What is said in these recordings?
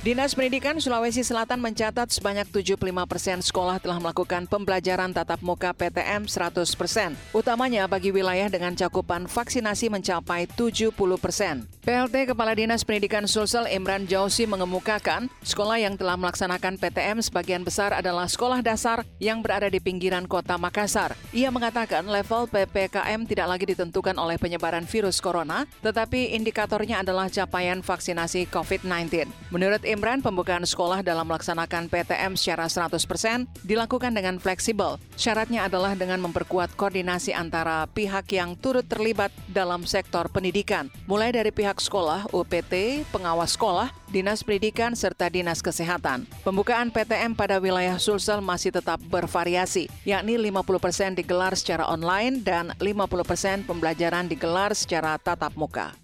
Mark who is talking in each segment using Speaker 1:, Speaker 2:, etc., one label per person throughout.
Speaker 1: Dinas Pendidikan Sulawesi Selatan mencatat sebanyak 75 persen sekolah telah melakukan pembelajaran tatap muka PTM 100 persen, utamanya bagi wilayah dengan cakupan vaksinasi mencapai 70 persen. PLT Kepala Dinas Pendidikan Sulsel Imran Jausi mengemukakan, sekolah yang telah melaksanakan PTM sebagian besar adalah sekolah dasar yang berada di pinggiran kota Makassar. Ia mengatakan level PPKM tidak lagi ditentukan oleh penyebaran virus corona, tetapi indikatornya adalah capaian vaksinasi COVID-19. Menurut Imran, pembukaan sekolah dalam melaksanakan PTM secara 100% dilakukan dengan fleksibel. Syaratnya adalah dengan memperkuat koordinasi antara pihak yang turut terlibat dalam sektor pendidikan, mulai dari pihak sekolah, UPT, pengawas sekolah, Dinas Pendidikan, serta Dinas Kesehatan. Pembukaan PTM pada wilayah Sulsel masih tetap bervariasi, yakni 50% digelar secara online dan 50% pembelajaran digelar secara tatap muka.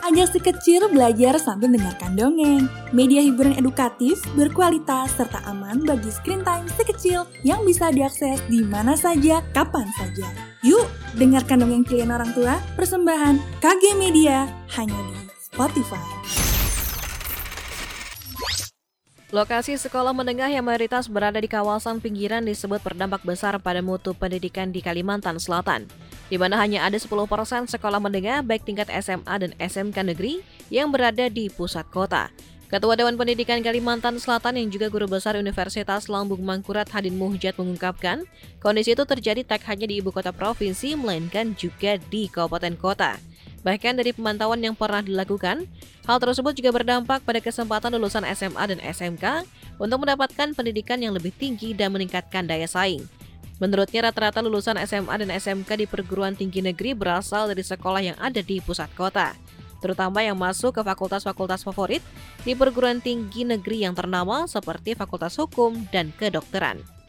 Speaker 2: Ajak si kecil belajar sambil mendengarkan dongeng. Media hiburan edukatif, berkualitas, serta aman bagi screen time si kecil yang bisa diakses di mana saja, kapan saja. Yuk, dengarkan dongeng klien orang tua, persembahan KG Media, hanya di Spotify.
Speaker 3: Lokasi sekolah menengah yang mayoritas berada di kawasan pinggiran disebut berdampak besar pada mutu pendidikan di Kalimantan Selatan, di mana hanya ada 10% sekolah menengah baik tingkat SMA dan SMK negeri yang berada di pusat kota. Ketua Dewan Pendidikan Kalimantan Selatan yang juga guru besar Universitas Lambung Mangkurat Hadin Muhjat mengungkapkan, kondisi itu terjadi tak hanya di ibu kota provinsi, melainkan juga di kabupaten kota. Bahkan dari pemantauan yang pernah dilakukan, hal tersebut juga berdampak pada kesempatan lulusan SMA dan SMK untuk mendapatkan pendidikan yang lebih tinggi dan meningkatkan daya saing. Menurutnya rata-rata lulusan SMA dan SMK di perguruan tinggi negeri berasal dari sekolah yang ada di pusat kota, terutama yang masuk ke fakultas-fakultas favorit di perguruan tinggi negeri yang ternama seperti Fakultas Hukum dan Kedokteran.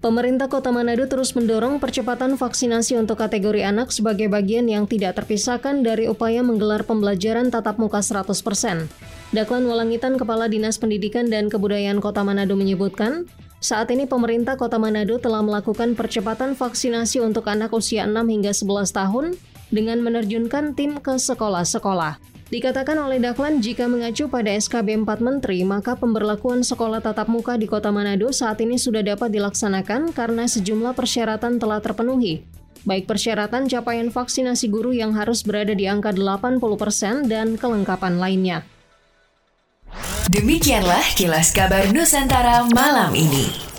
Speaker 4: Pemerintah Kota Manado terus mendorong percepatan vaksinasi untuk kategori anak sebagai bagian yang tidak terpisahkan dari upaya menggelar pembelajaran tatap muka 100%. Daklan Walangitan, Kepala Dinas Pendidikan dan Kebudayaan Kota Manado menyebutkan, saat ini pemerintah Kota Manado telah melakukan percepatan vaksinasi untuk anak usia 6 hingga 11 tahun dengan menerjunkan tim ke sekolah-sekolah. Dikatakan oleh Dahlan, jika mengacu pada SKB 4 Menteri, maka pemberlakuan sekolah tatap muka di Kota Manado saat ini sudah dapat dilaksanakan karena sejumlah persyaratan telah terpenuhi. Baik persyaratan capaian vaksinasi guru yang harus berada di angka 80% dan kelengkapan lainnya.
Speaker 5: Demikianlah kilas kabar Nusantara malam ini.